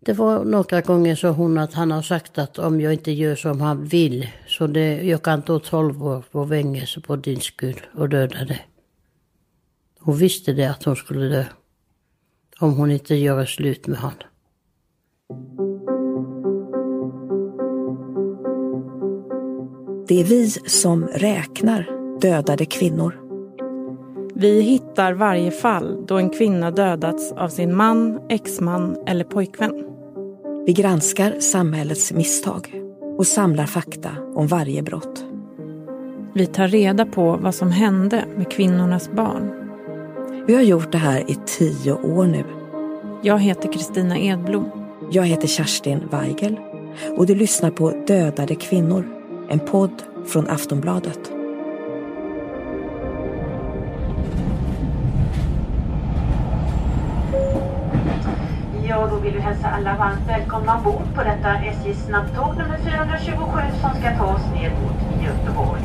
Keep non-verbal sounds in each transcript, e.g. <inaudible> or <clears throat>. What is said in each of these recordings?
Det var några gånger så hon att han har sagt att om jag inte gör som han vill så det, jag kan ta 12 år på fängelse på din skull och döda dig. Hon visste det att hon skulle dö. Om hon inte gör slut med honom. Det är vi som räknar dödade kvinnor. Vi hittar varje fall då en kvinna dödats av sin man, exman eller pojkvän. Vi granskar samhällets misstag och samlar fakta om varje brott. Vi tar reda på vad som hände med kvinnornas barn. Vi har gjort det här i tio år nu. Jag heter Kristina Edblom. Jag heter Kerstin Weigel och du lyssnar på Dödade kvinnor, en podd från Aftonbladet. Vill vi hälsa alla varmt välkomna ombord på detta SJ snabbtåg nummer 427 som ska ta oss ner mot Göteborg.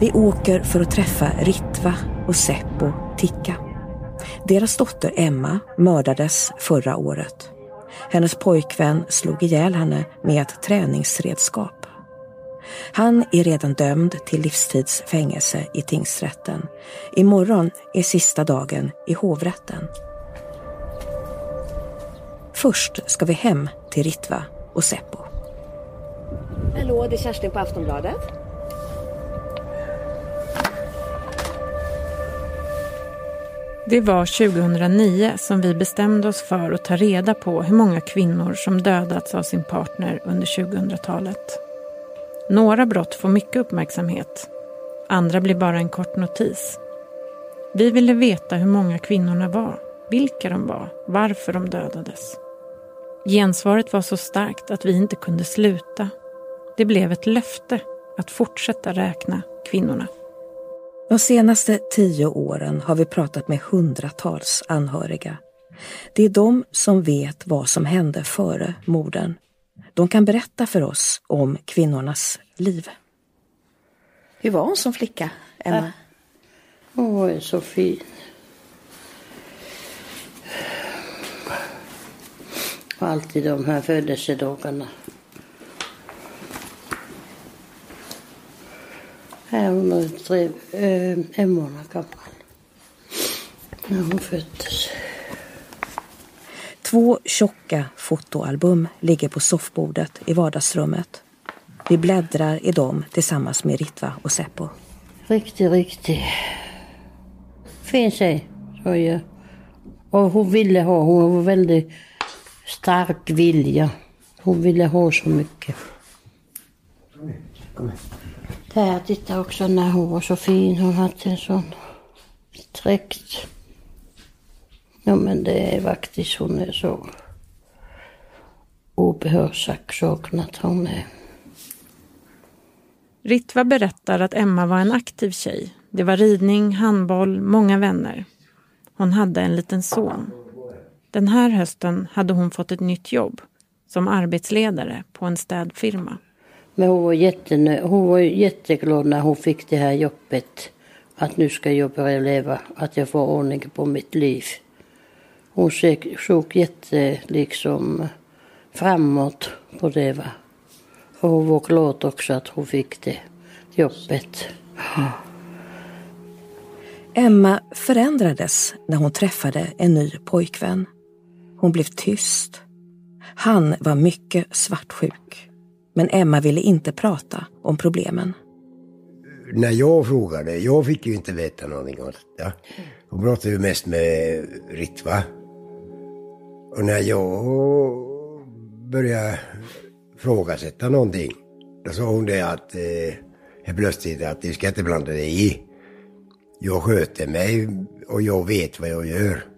Vi åker för att träffa Ritva och Seppo Tikka. Deras dotter Emma mördades förra året. Hennes pojkvän slog ihjäl henne med ett träningsredskap. Han är redan dömd till livstids fängelse i tingsrätten. Imorgon är sista dagen i hovrätten. Först ska vi hem till Ritva och Seppo. Hallå, det är Kerstin på Aftonbladet. Det var 2009 som vi bestämde oss för att ta reda på hur många kvinnor som dödats av sin partner under 2000-talet. Några brott får mycket uppmärksamhet. Andra blir bara en kort notis. Vi ville veta hur många kvinnorna var, vilka de var, varför de dödades. Gensvaret var så starkt att vi inte kunde sluta. Det blev ett löfte att fortsätta räkna kvinnorna. De senaste tio åren har vi pratat med hundratals anhöriga. Det är de som vet vad som hände före morden. De kan berätta för oss om kvinnornas liv. Hur var hon som flicka, Emma? Hon var ju så fin. Alltid de här födelsedagarna. Här hon tre, äh, en månad gammal. När hon föddes. Två tjocka fotoalbum ligger på soffbordet i vardagsrummet. Vi bläddrar i dem tillsammans med Ritva och Seppo. Riktigt, riktigt fin tjej. Jag. Och hon ville ha, hon var väldigt stark vilja. Hon ville ha så mycket. Där, titta också när hon var så fin. Hon hade en sån dräkt. Ja men det är faktiskt, hon är så obehörsak saknat hon är. Ritva berättar att Emma var en aktiv tjej. Det var ridning, handboll, många vänner. Hon hade en liten son. Den här hösten hade hon fått ett nytt jobb som arbetsledare på en städfirma. Men hon var, jättenö- hon var jätteglad när hon fick det här jobbet. Att nu ska jag börja leva, att jag får ordning på mitt liv. Hon såg jätte liksom framåt på det. Va? Och hon var glad också att hon fick det jobbet. Emma förändrades när hon träffade en ny pojkvän. Hon blev tyst. Han var mycket svartsjuk. Men Emma ville inte prata om problemen. När jag frågade, jag fick ju inte veta någonting om detta. Hon pratade ju mest med Ritva. Och när jag började frågasätta någonting, då sa hon det att eh, plötsligt att du ska inte blanda dig i. Jag sköter mig och jag vet vad jag gör.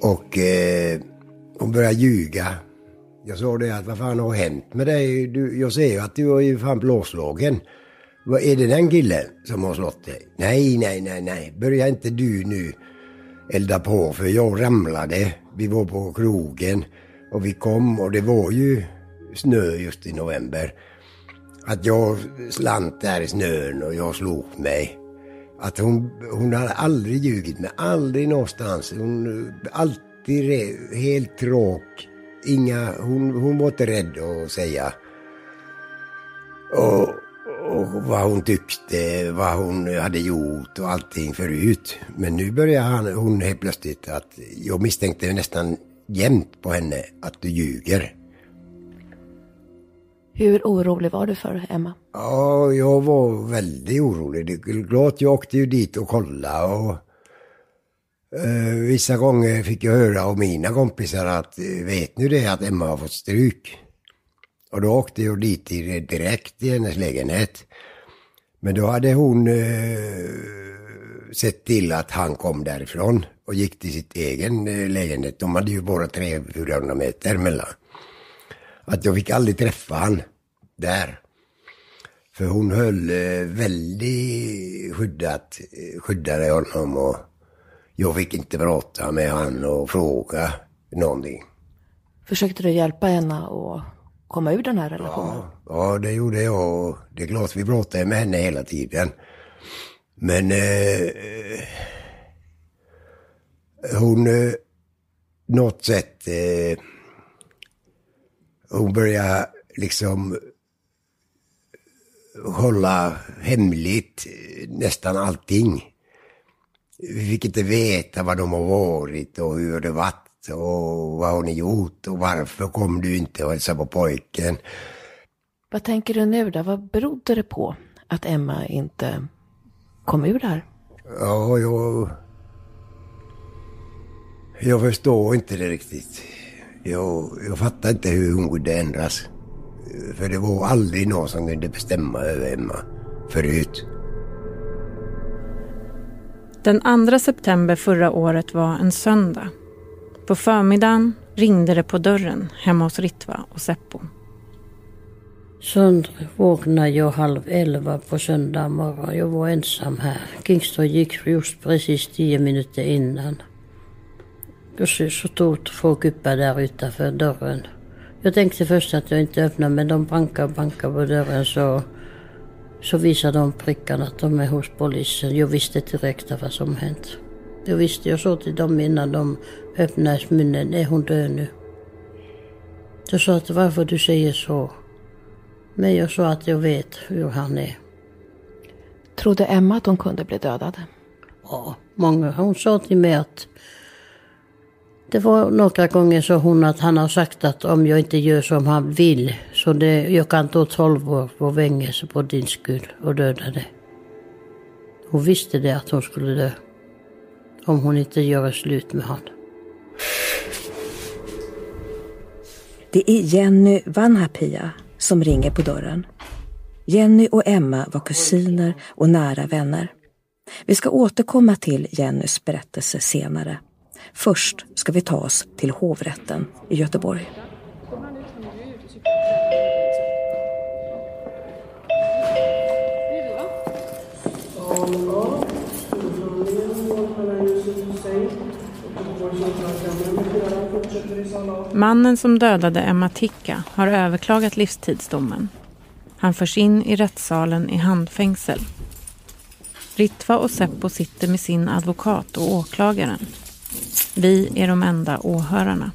Och eh, hon började ljuga. Jag sa det att vad fan har hänt med dig? Du, jag ser ju att du är ju fan blåslagen. Vad är det den killen som har slått dig? Nej, nej, nej, nej. Börja inte du nu elda på för jag ramlade. Vi var på krogen och vi kom och det var ju snö just i november. Att jag slant där i snön och jag slog mig. Att hon, hon hade aldrig ljugit mig, aldrig någonstans. Hon, alltid re- helt rak. Inga, hon, hon var inte rädd att säga. Och, och vad hon tyckte, vad hon hade gjort och allting förut. Men nu börjar han, hon helt plötsligt att jag misstänkte nästan jämt på henne att du ljuger. Hur orolig var du för Emma? Ja, jag var väldigt orolig. Det är klart, jag åkte ju dit och kollade och eh, vissa gånger fick jag höra av mina kompisar att eh, vet ni det att Emma har fått stryk? Och då åkte jag dit direkt i hennes lägenhet. Men då hade hon eh, sett till att han kom därifrån och gick till sitt egen eh, lägenhet. De hade ju bara 300-400 meter mellan. Att jag fick aldrig träffa han där. För hon höll eh, väldigt skyddat, eh, skyddade honom och jag fick inte prata med han och fråga någonting. Försökte du hjälpa henne att komma ur den här relationen? Ja, ja, det gjorde jag och det är klart vi pratade med henne hela tiden. Men eh, hon, eh, något sätt, eh, hon började liksom hålla hemligt nästan allting. Vi fick inte veta vad de har varit och hur det varit och vad har gjort och varför kom du inte och hälsade på pojken. Vad tänker du nu då? Vad berodde det på att Emma inte kom ur det här? Ja, jag... Jag förstår inte det riktigt. Jag, jag fattar inte hur hon kunde ändras. För det var aldrig någon som kunde bestämma över Emma förut. Den 2 september förra året var en söndag. På förmiddagen ringde det på dörren hemma hos Ritva och Seppo. Så vaknade jag halv elva på söndag morgon. Jag var ensam här. Kingston gick just precis tio minuter innan. Och så, stod två gubbar där utanför dörren. Jag tänkte först att jag inte öppnade men de bankade och bankade på dörren så, så visade de prickarna att de är hos polisen. Jag visste direkt vad som hänt. Jag visste, jag sa till dem innan de öppnade munnen, är hon död nu? Jag sa att varför du säger så? Men jag sa att jag vet hur han är. Trodde Emma att hon kunde bli dödad? Ja, många. Hon sa till mig att det var några gånger så hon att han har sagt att om jag inte gör som han vill så det, jag kan ta 12 år på fängelse på din skull och döda dig. Hon visste det att hon skulle dö. Om hon inte gör slut med honom. Det är Jenny Vanhapia som ringer på dörren. Jenny och Emma var kusiner och nära vänner. Vi ska återkomma till Jennys berättelse senare. Först ska vi ta oss till hovrätten i Göteborg. Mannen som dödade Emma Ticka har överklagat livstidsdomen. Han förs in i rättssalen i handfängsel. Ritva och Seppo sitter med sin advokat och åklagaren. Vi är de enda åhörarna.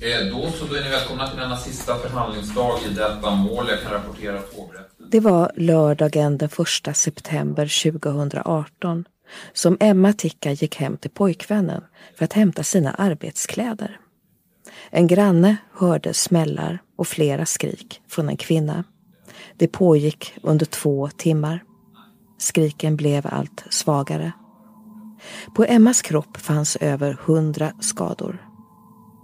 Eh, Då så, då är ni välkomna till denna sista förhandlingsdag i detta mål. Jag kan rapportera att hovrätten... Det var lördagen den 1 september 2018 som Emma Ticka gick hem till pojkvännen för att hämta sina arbetskläder. En granne hörde smällar och flera skrik från en kvinna. Det pågick under två timmar. Skriken blev allt svagare. På Emmas kropp fanns över hundra skador.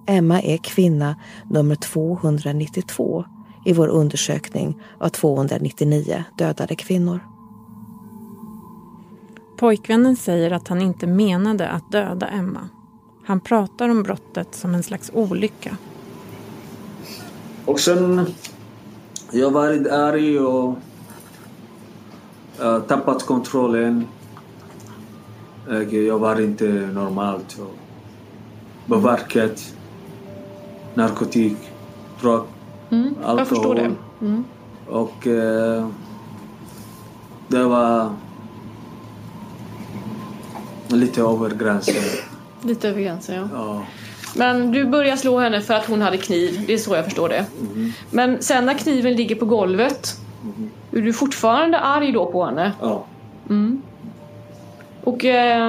Emma är kvinna nummer 292 i vår undersökning av 299 dödade kvinnor. Pojkvännen säger att han inte menade att döda Emma. Han pratar om brottet som en slags olycka. Och sen, jag varit arg och uh, tappat kontrollen. Jag var inte normalt. Och beverkat, narkotik, drog, Mm, alkohol. jag förstår det. Mm. Och eh, det var lite över gränsen. Lite över gränsen, ja. Ja. Men du börjar slå henne för att hon hade kniv. Det är så jag förstår det. Men sen när kniven ligger på golvet. Är du fortfarande arg då på henne? Ja. Och eh,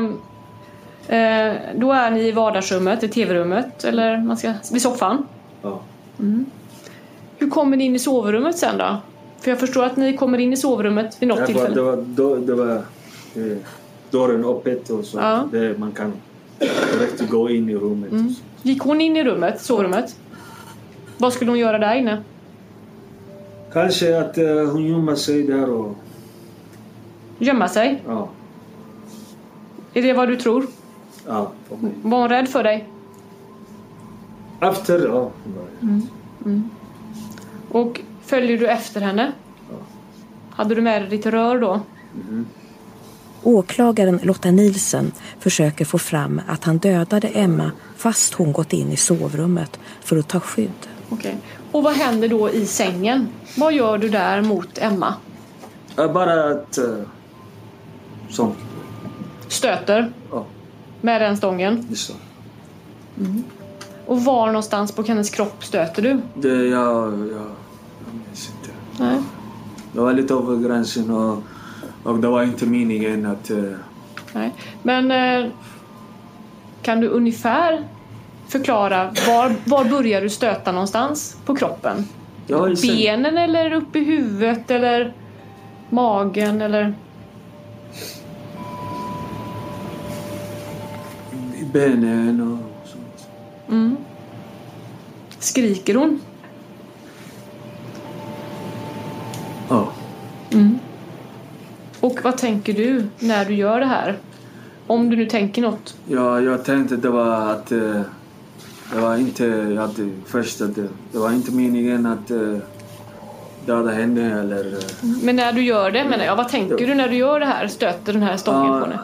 eh, då är ni i vardagsrummet, i tv-rummet eller man ska, vid soffan. Ja. Hur kommer ni in i sovrummet sen då? För jag förstår att ni kommer in i sovrummet vid något Det var, tillfälle. det var, då, det var eh, dörren öppet och så. Ja. Det, man kan direkt gå in i rummet. så. Gick hon in i rummet, sovrummet? Vad skulle hon göra där inne? Kanske att eh, hon gömmer sig där och... Gömma sig? Ja. Är det vad du tror? Ja. Var hon rädd för dig? Efter, ja. Och följer du efter henne? Hade du med dig ditt rör då? Åklagaren Lotta Nielsen försöker få fram att han dödade Emma fast hon gått in i sovrummet för att ta skydd. Okej. Och vad händer då i sängen? Vad gör du där mot Emma? Ja, Bara att... eh, Sånt. Stöter Ja, med den stången? det är så. Och var någonstans på hennes kropp stöter du? Det, jag, jag, jag minns inte. Nej. Det var lite över gränsen och, och det var inte meningen att... eh, Nej. Men eh, kan du ungefär förklara var, var börjar du stöta någonstans på kroppen? Benen eller upp i huvudet eller magen eller? Benen och sånt. Skriker hon? Ja. Och vad tänker du när du gör det här? Om du nu tänker något. Ja, jag tänkte det var att... eh, Det var inte... Jag hade först att det, var inte meningen att eh, döda henne eller... eh, Men när du gör det menar jag, vad tänker du när du gör det här? Stöter den här stången på henne?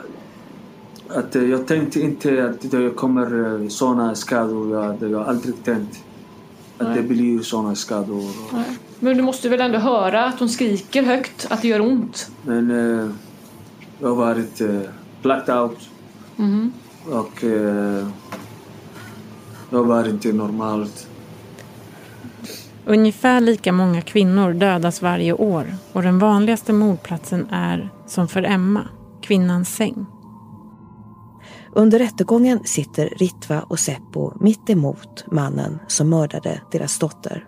Att, eh, jag tänkte inte att det kommer eh, såna skador. Jag, jag har aldrig tänkt att det blir såna skador. Men du måste väl ändå höra att hon skriker högt, att det gör ont? Men eh, jag har varit eh, blacked out. Och eh, jag var inte normalt. Ungefär lika många kvinnor dödas varje år och den vanligaste mordplatsen är, som för Emma, kvinnans säng. Under rättegången sitter Ritva och Seppo mitt emot mannen som mördade deras dotter.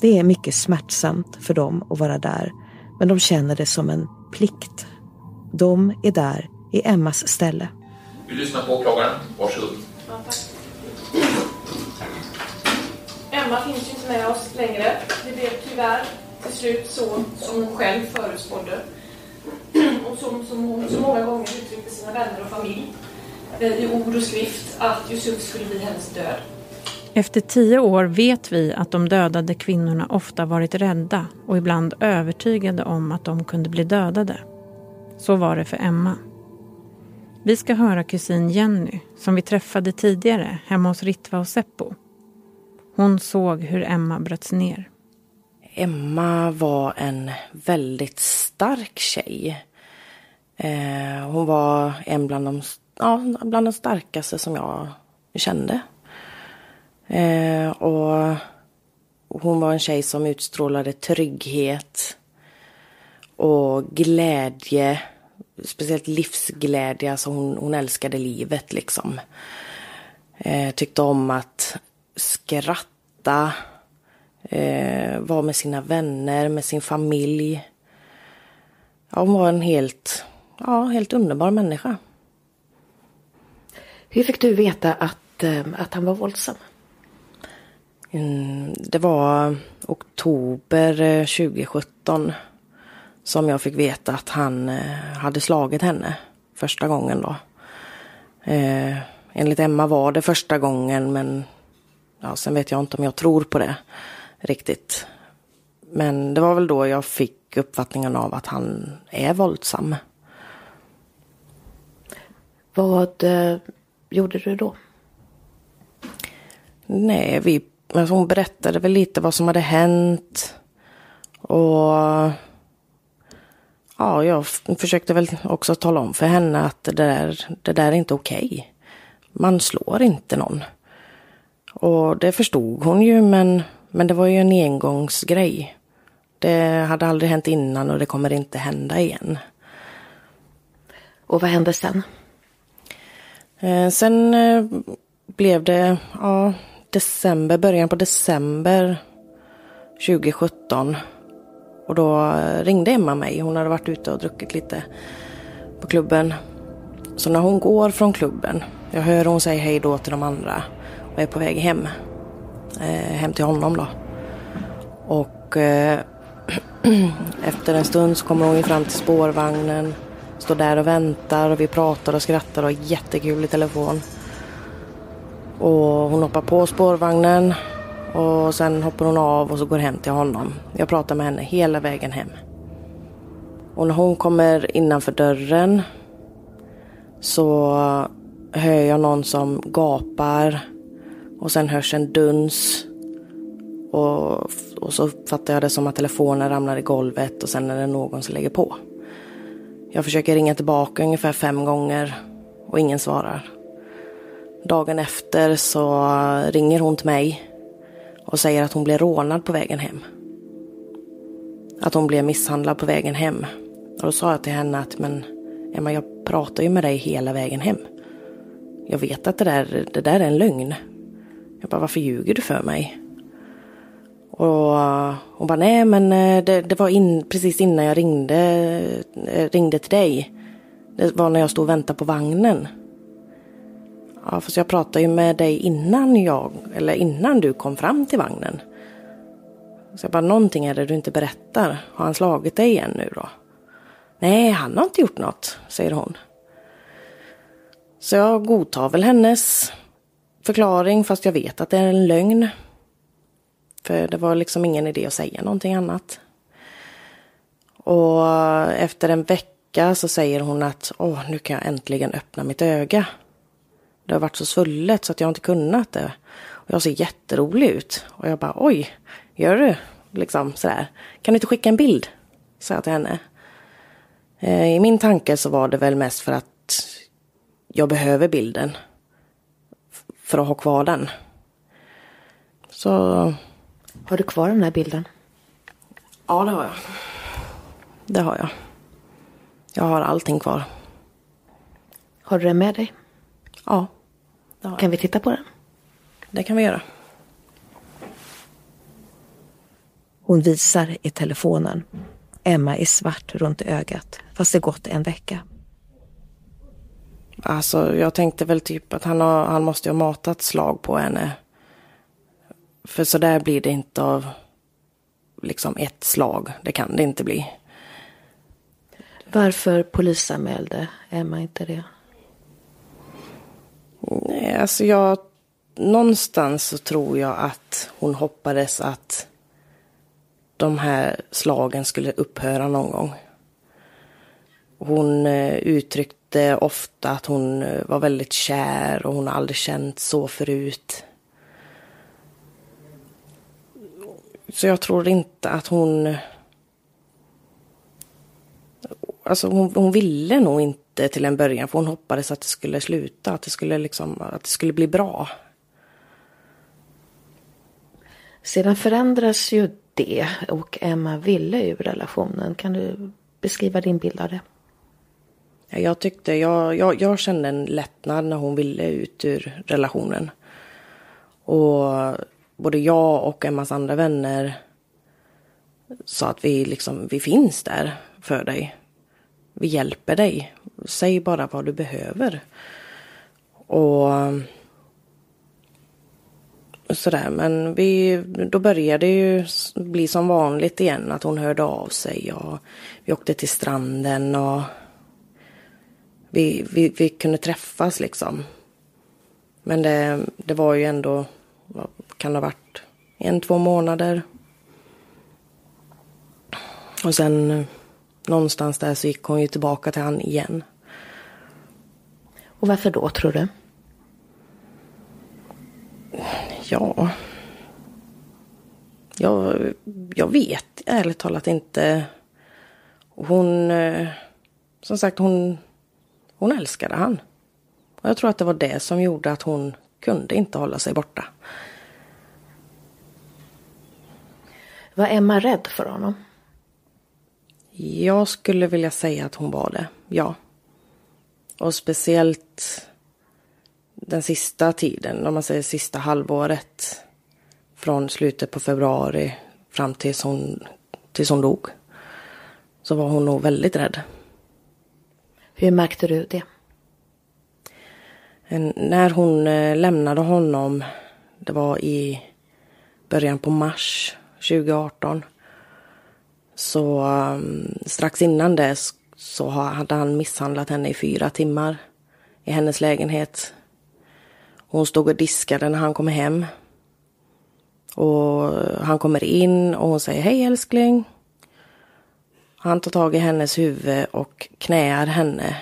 Det är mycket smärtsamt för dem att vara där, men de känner det som en plikt. De är där i Emmas ställe. Vi lyssnar på åklagaren. Varsågod. Emma finns ju inte med oss längre. Det blev tyvärr till slut så som hon själv förutspådde. <clears throat> Och som, som hon så många gånger uttryckte sina vänner och familj i ord och skrift att Yusuf skulle bli hennes död. Efter tio år vet vi att de dödade kvinnorna ofta varit rädda och ibland övertygade om att de kunde bli dödade. Så var det för Emma. Vi ska höra kusin Jenny, som vi träffade tidigare hemma hos Ritva och Seppo. Hon såg hur Emma bröts ner. Emma var en väldigt stark tjej. Eh, hon var en bland de, ja, bland de starkaste som jag kände. Eh, och hon var en tjej som utstrålade trygghet och glädje. Speciellt livsglädje. Alltså hon, hon älskade livet liksom. Eh, tyckte om att skratta. Eh, var med sina vänner, med sin familj. Ja, hon var en helt, ja, helt underbar människa. Hur fick du veta att, eh, att han var våldsam? Mm, det var oktober eh, 2017 som jag fick veta att han eh, hade slagit henne första gången då. Eh, enligt Emma var det första gången men ja, sen vet jag inte om jag tror på det riktigt. Men det var väl då jag fick uppfattningen av att han är våldsam. Vad eh, gjorde du då? Nej, vi, alltså hon berättade väl lite vad som hade hänt. Och ja, jag försökte väl också tala om för henne att det där, det där är inte okej. Man slår inte någon. Och det förstod hon ju men, men det var ju en engångsgrej. Det hade aldrig hänt innan och det kommer inte hända igen. Och vad hände sen? Eh, sen eh, blev det, ja, december, början på december 2017. Och då eh, ringde Emma mig. Hon hade varit ute och druckit lite på klubben. Så när hon går från klubben, jag hör hon säga hej då till de andra och är på väg hem. Eh, hem till honom då. Och eh, <clears throat> efter en stund så kommer hon fram till spårvagnen. Står där och väntar och vi pratar och skrattar och har jättekul i telefon. Och hon hoppar på spårvagnen och sen hoppar hon av och så går hem till honom. Jag pratar med henne hela vägen hem. Och när hon kommer innanför dörren så hör jag någon som gapar och sen hörs en duns. Och, och så uppfattar jag det som att telefonen ramlar i golvet och sen är det någon som lägger på. Jag försöker ringa tillbaka ungefär fem gånger och ingen svarar. Dagen efter så ringer hon till mig och säger att hon blev rånad på vägen hem. Att hon blev misshandlad på vägen hem. Och då sa jag till henne att men Emma, jag pratar ju med dig hela vägen hem. Jag vet att det där, det där är en lögn. Jag bara, varför ljuger du för mig? Och eh, hon bara, nej men eh, det, det var in, precis innan jag ringde, eh, ringde till dig. Det var när jag stod och väntade på vagnen. Ja, fast jag pratade ju med dig innan jag, eller innan du kom fram till vagnen. Så jag bara, någonting är det du inte berättar. Har han slagit dig igen nu då? Nej, han har inte gjort något, säger hon. Så jag godtar väl hennes förklaring fast jag vet att det är en lögn. För det var liksom ingen idé att säga någonting annat. Och efter en vecka så säger hon att åh, nu kan jag äntligen öppna mitt öga. Det har varit så svullet så att jag inte kunnat det. Och jag ser jätterolig ut. Och jag bara oj, gör du? Liksom sådär. Kan du inte skicka en bild? Sa jag till henne. Eh, I min tanke så var det väl mest för att jag behöver bilden. För att ha kvar den. Så... Har du kvar den här bilden? Ja, det har jag. Det har jag. Jag har allting kvar. Har du den med dig? Ja. Kan vi titta på den? Det kan vi göra. Hon visar i telefonen. Emma är svart runt ögat, fast det gått en vecka. Alltså, jag tänkte väl typ att han, har, han måste ha matat slag på henne. För så där blir det inte av liksom ett slag. Det kan det inte bli. Varför polisanmälde Emma inte det? Nej, alltså jag... Någonstans så tror jag att hon hoppades att de här slagen skulle upphöra någon gång. Hon eh, uttryckte ofta att hon eh, var väldigt kär och hon aldrig känt så förut. Så jag tror inte att hon... Alltså hon, hon ville nog inte till en början för hon hoppades att det skulle sluta, att det skulle, liksom, att det skulle bli bra. Sedan förändras ju det och Emma ville ur relationen. Kan du beskriva din bild av det? Jag tyckte, jag, jag, jag kände en lättnad när hon ville ut ur relationen. Och både jag och Emmas andra vänner sa att vi liksom, vi finns där för dig. Vi hjälper dig. Säg bara vad du behöver. Och eh, sådär, men vi, då började det ju bli som vanligt igen att hon hörde av sig och vi åkte till stranden och vi, vi, vi kunde träffas liksom. Men det, det var ju ändå, kan ha varit, en, två månader. Och sen någonstans där så gick hon ju tillbaka till han igen. Och varför då tror du? Ja. Jag, jag vet ärligt talat inte. Hon, eh, som sagt hon, hon älskade han. Och jag tror att det var det som gjorde att hon kunde inte hålla sig borta. Var Emma rädd för honom? Jag skulle vilja säga att hon var det, ja. Och speciellt den sista tiden, om man säger sista halvåret. Från slutet på februari fram tills hon, tills hon dog. Så var hon nog väldigt rädd. Hur märkte du det? En, när hon eh, lämnade honom, det var i början på mars 2018. Så um, strax innan det så hade han misshandlat henne i fyra timmar i hennes lägenhet. Hon stod och diskade när han kom hem. Och han kommer in och hon säger hej älskling. Han tar tag i hennes huvud och knäar henne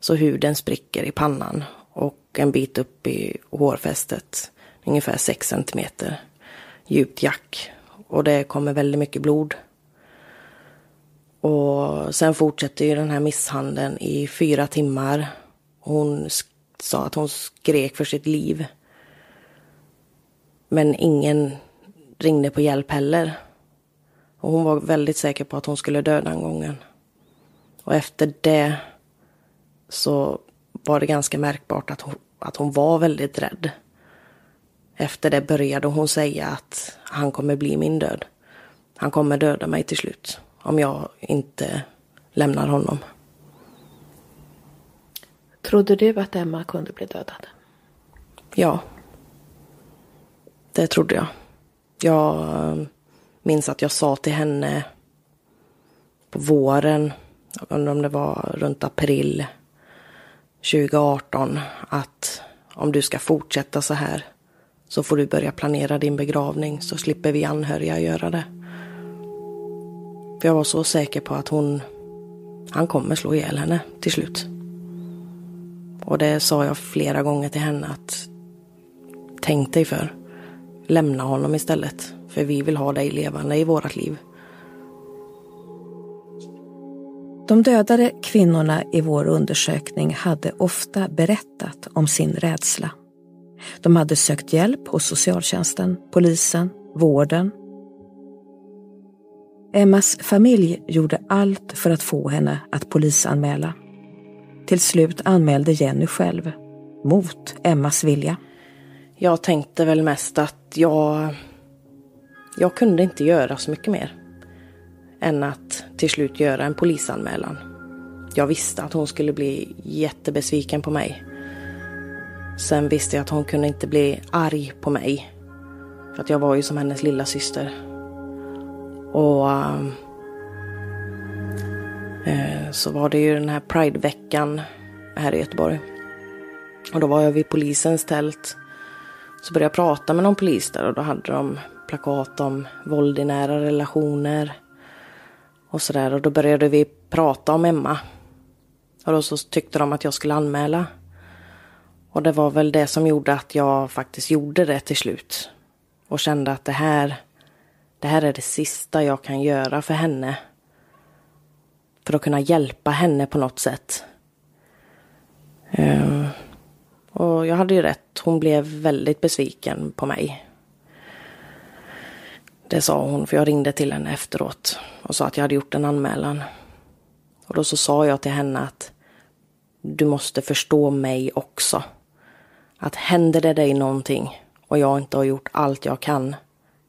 så huden spricker i pannan och en bit upp i hårfästet, ungefär 6 centimeter djupt jack. Och det kommer väldigt mycket blod. Och sen fortsätter ju den här misshandeln i fyra timmar. Hon sa att hon skrek för sitt liv. Men ingen ringde på hjälp heller. Och hon var väldigt säker på att hon skulle dö den gången. Och efter det så var det ganska märkbart att hon, att hon var väldigt rädd. Efter det började hon säga att han kommer bli min död. Han kommer döda mig till slut om jag inte lämnar honom. Trodde du att Emma kunde bli dödad? Ja. Det trodde jag. Jag eh, minns att jag sa till henne på våren, jag undrar om det var runt april 2018, att om du ska fortsätta så här så får du börja planera din begravning så slipper vi anhöriga göra det. För jag var så säker på att hon, han kommer slå ihjäl henne till slut. Och det sa jag flera gånger till henne att tänk dig för. Lämna honom istället. För vi vill ha dig levande i vårat liv. De dödade kvinnorna i vår undersökning hade ofta berättat om sin rädsla. De hade sökt hjälp hos socialtjänsten, polisen, vården. Emmas familj gjorde allt för att få henne att polisanmäla. Till slut anmälde Jenny själv, mot Emmas vilja. Jag tänkte väl mest att jag... Jag kunde inte göra så mycket mer. Än att till slut göra en polisanmälan. Jag visste att hon skulle bli jättebesviken på mig. Sen visste jag att hon kunde inte bli arg på mig. För att jag var ju som hennes lilla syster. Och äh, så var det ju den här Prideveckan här i Göteborg. Och då var jag vid polisens tält. Så började jag prata med någon polis där och då hade de plakat om våld i nära relationer. Och sådär och då började vi prata om Emma. Och då så tyckte de att jag skulle anmäla. Och det var väl det som gjorde att jag faktiskt gjorde det till slut. Och kände att det här, det här är det sista jag kan göra för henne. För att kunna hjälpa henne på något sätt. Um, och jag hade ju rätt. Hon blev väldigt besviken på mig. Det sa hon, för jag ringde till henne efteråt och sa att jag hade gjort en anmälan. Och då så sa jag till henne att du måste förstå mig också. Att händer det dig någonting och jag inte har gjort allt jag kan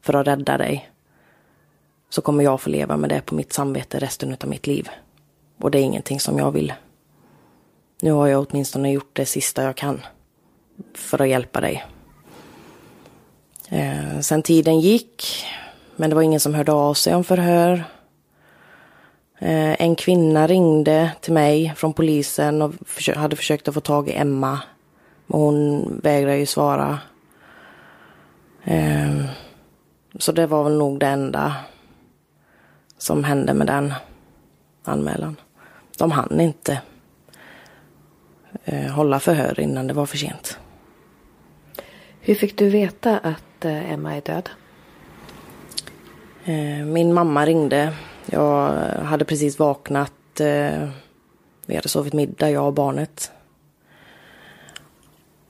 för att rädda dig så kommer jag få leva med det på mitt samvete resten av mitt liv. Och det är ingenting som jag vill. Nu har jag åtminstone gjort det sista jag kan för att hjälpa dig. Eh, sen tiden gick, men det var ingen som hörde av sig om förhör. Eh, en kvinna ringde till mig från polisen och hade försökt att få tag i Emma men hon vägrar ju svara. Eh, så det var väl nog det enda som hände med den anmälan. De hann inte eh, hålla förhör innan det var för sent. Hur fick du veta att eh, Emma är död? Eh, min mamma ringde. Jag hade precis vaknat. Eh, vi hade sovit middag, jag och barnet.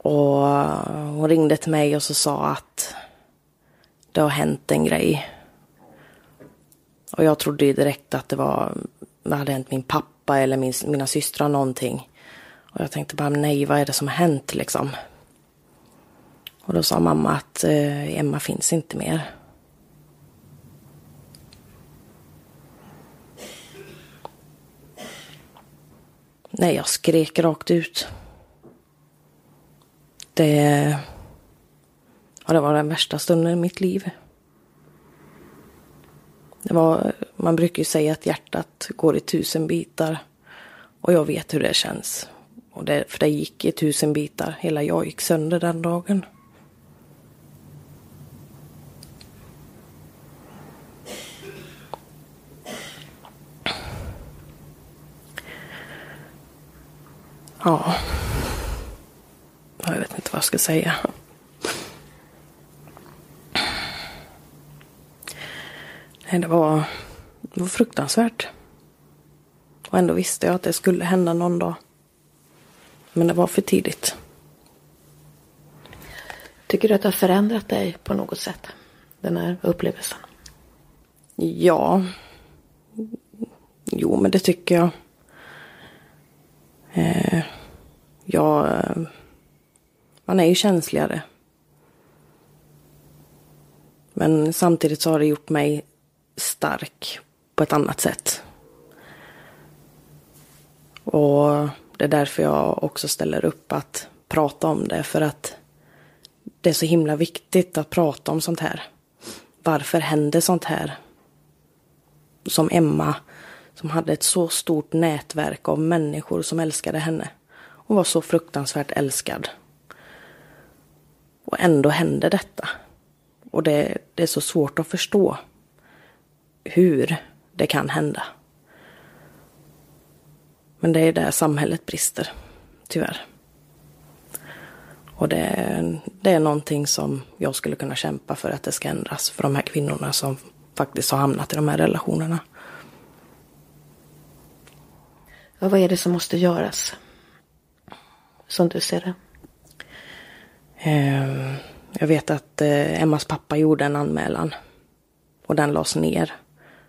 Och hon ringde till mig och så sa att det har hänt en grej. Och jag trodde direkt att det var, det hade hänt min pappa eller min, mina systrar någonting. Och jag tänkte bara, nej, vad är det som har hänt liksom? Och då sa mamma att eh, Emma finns inte mer. Nej, jag skrek rakt ut. Det, ja, det var den värsta stunden i mitt liv. Det var, man brukar ju säga att hjärtat går i tusen bitar. Och jag vet hur det känns. Och det, för det gick i tusen bitar. Hela jag gick sönder den dagen. Ja. Jag vet inte vad jag ska säga. Nej, det var, det var fruktansvärt. Och ändå visste jag att det skulle hända någon dag. Men det var för tidigt. Tycker du att det har förändrat dig på något sätt? Den här upplevelsen? Ja. Jo, men det tycker jag. Eh, jag... Man är ju känsligare. Men samtidigt så har det gjort mig stark på ett annat sätt. Och det är därför jag också ställer upp att prata om det. För att det är så himla viktigt att prata om sånt här. Varför händer sånt här? Som Emma, som hade ett så stort nätverk av människor som älskade henne. Hon var så fruktansvärt älskad. Och ändå hände detta. Och det, det är så svårt att förstå hur det kan hända. Men det är där samhället brister, tyvärr. Och det, det är någonting som jag skulle kunna kämpa för att det ska ändras för de här kvinnorna som faktiskt har hamnat i de här relationerna. Och vad är det som måste göras? Som du ser det? Ehm, jag vet att eh, Emmas pappa gjorde en anmälan. Och den lades ner.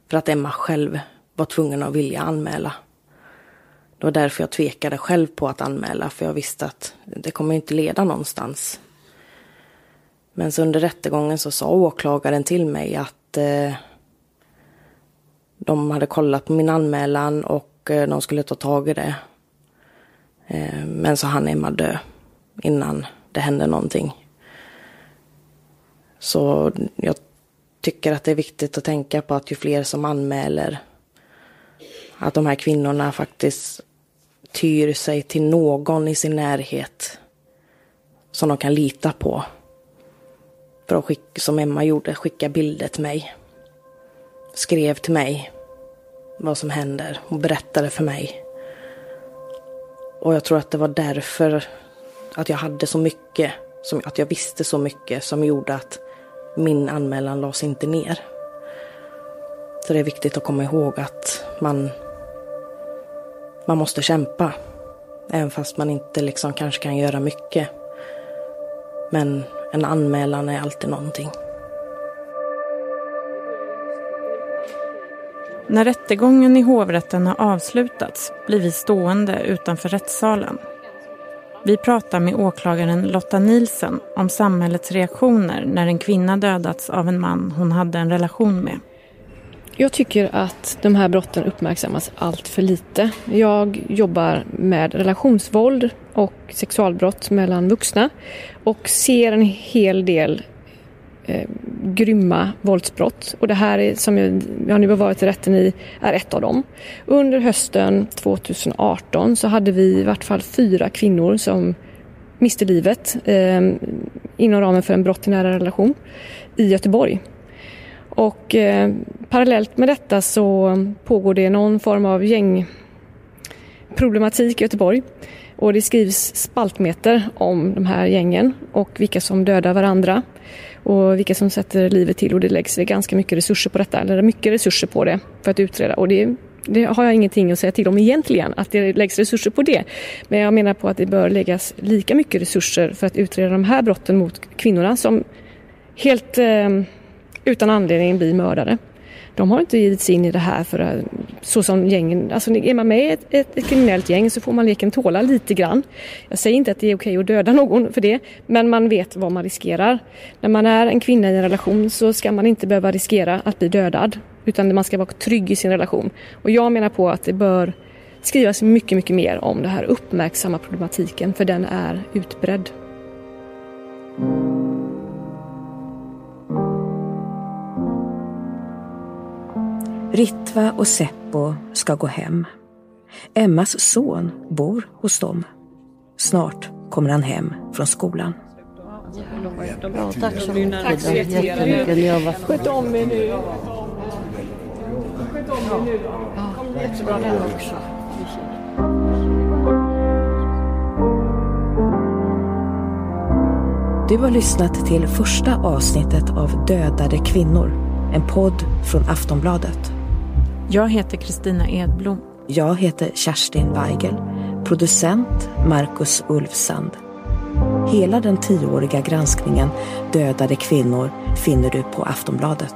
För att Emma själv var tvungen att vilja anmäla. Det var därför jag tvekade själv på att anmäla. För jag visste att det kommer inte leda någonstans. Men så under rättegången så sa åklagaren till mig att eh, de hade kollat på min anmälan och eh, de skulle ta tag i det. Eh, men så hann Emma dö innan det händer någonting. Så jag tycker att det är viktigt att tänka på att ju fler som anmäler att de här kvinnorna faktiskt tyr sig till någon i sin närhet som de kan lita på. För att skicka, som Emma gjorde, skicka bilder till mig. Skrev till mig vad som händer och berättade för mig. Och jag tror att det var därför att jag hade så mycket, som, att jag visste så mycket som gjorde att min anmälan lades inte ner. Så det är viktigt att komma ihåg att man, man måste kämpa. Även fast man inte liksom kanske kan göra mycket. Men en anmälan är alltid någonting. När rättegången i hovrätten har avslutats blir vi stående utanför rättssalen. Vi pratar med åklagaren Lotta Nilsen om samhällets reaktioner när en kvinna dödats av en man hon hade en relation med. Jag tycker att de här brotten uppmärksammas allt för lite. Jag jobbar med relationsvåld och sexualbrott mellan vuxna och ser en hel del eh, grymma våldsbrott. Och det här är, som jag, jag nu har varit i rätten i är ett av dem. Under hösten 2018 så hade vi i vart fall fyra kvinnor som miste livet eh, inom ramen för en brott i nära relation i Göteborg. Och eh, parallellt med detta så pågår det någon form av gängproblematik i Göteborg. Och det skrivs spaltmeter om de här gängen och vilka som dödar varandra och vilka som sätter livet till och det läggs ganska mycket resurser på detta, eller mycket resurser på det för att utreda och det, det har jag ingenting att säga till om egentligen, att det läggs resurser på det. Men jag menar på att det bör läggas lika mycket resurser för att utreda de här brotten mot kvinnorna som helt eh, utan anledning blir mördade. De har inte givit sig in i det här för att, så som gängen, alltså är man med i ett, ett, ett kriminellt gäng så får man leken tåla lite grann. Jag säger inte att det är okej att döda någon för det, men man vet vad man riskerar. När man är en kvinna i en relation så ska man inte behöva riskera att bli dödad, utan man ska vara trygg i sin relation. Och jag menar på att det bör skrivas mycket, mycket mer om det här uppmärksamma problematiken, för den är utbredd. Ritva och Seppo ska gå hem. Emmas son bor hos dem. Snart kommer han hem från skolan. Ja, tack så mycket. Tack så jättemycket. Ni har varit... Sköt om er nu. Sköt om er nu. Ja, jättebra den också. Du har lyssnat till första avsnittet av Dödade kvinnor, en podd från Aftonbladet. Jag heter Kristina Edblom. Jag heter Kerstin Weigel, producent Marcus Ulfsand. Hela den tioåriga granskningen Dödade kvinnor finner du på Aftonbladet.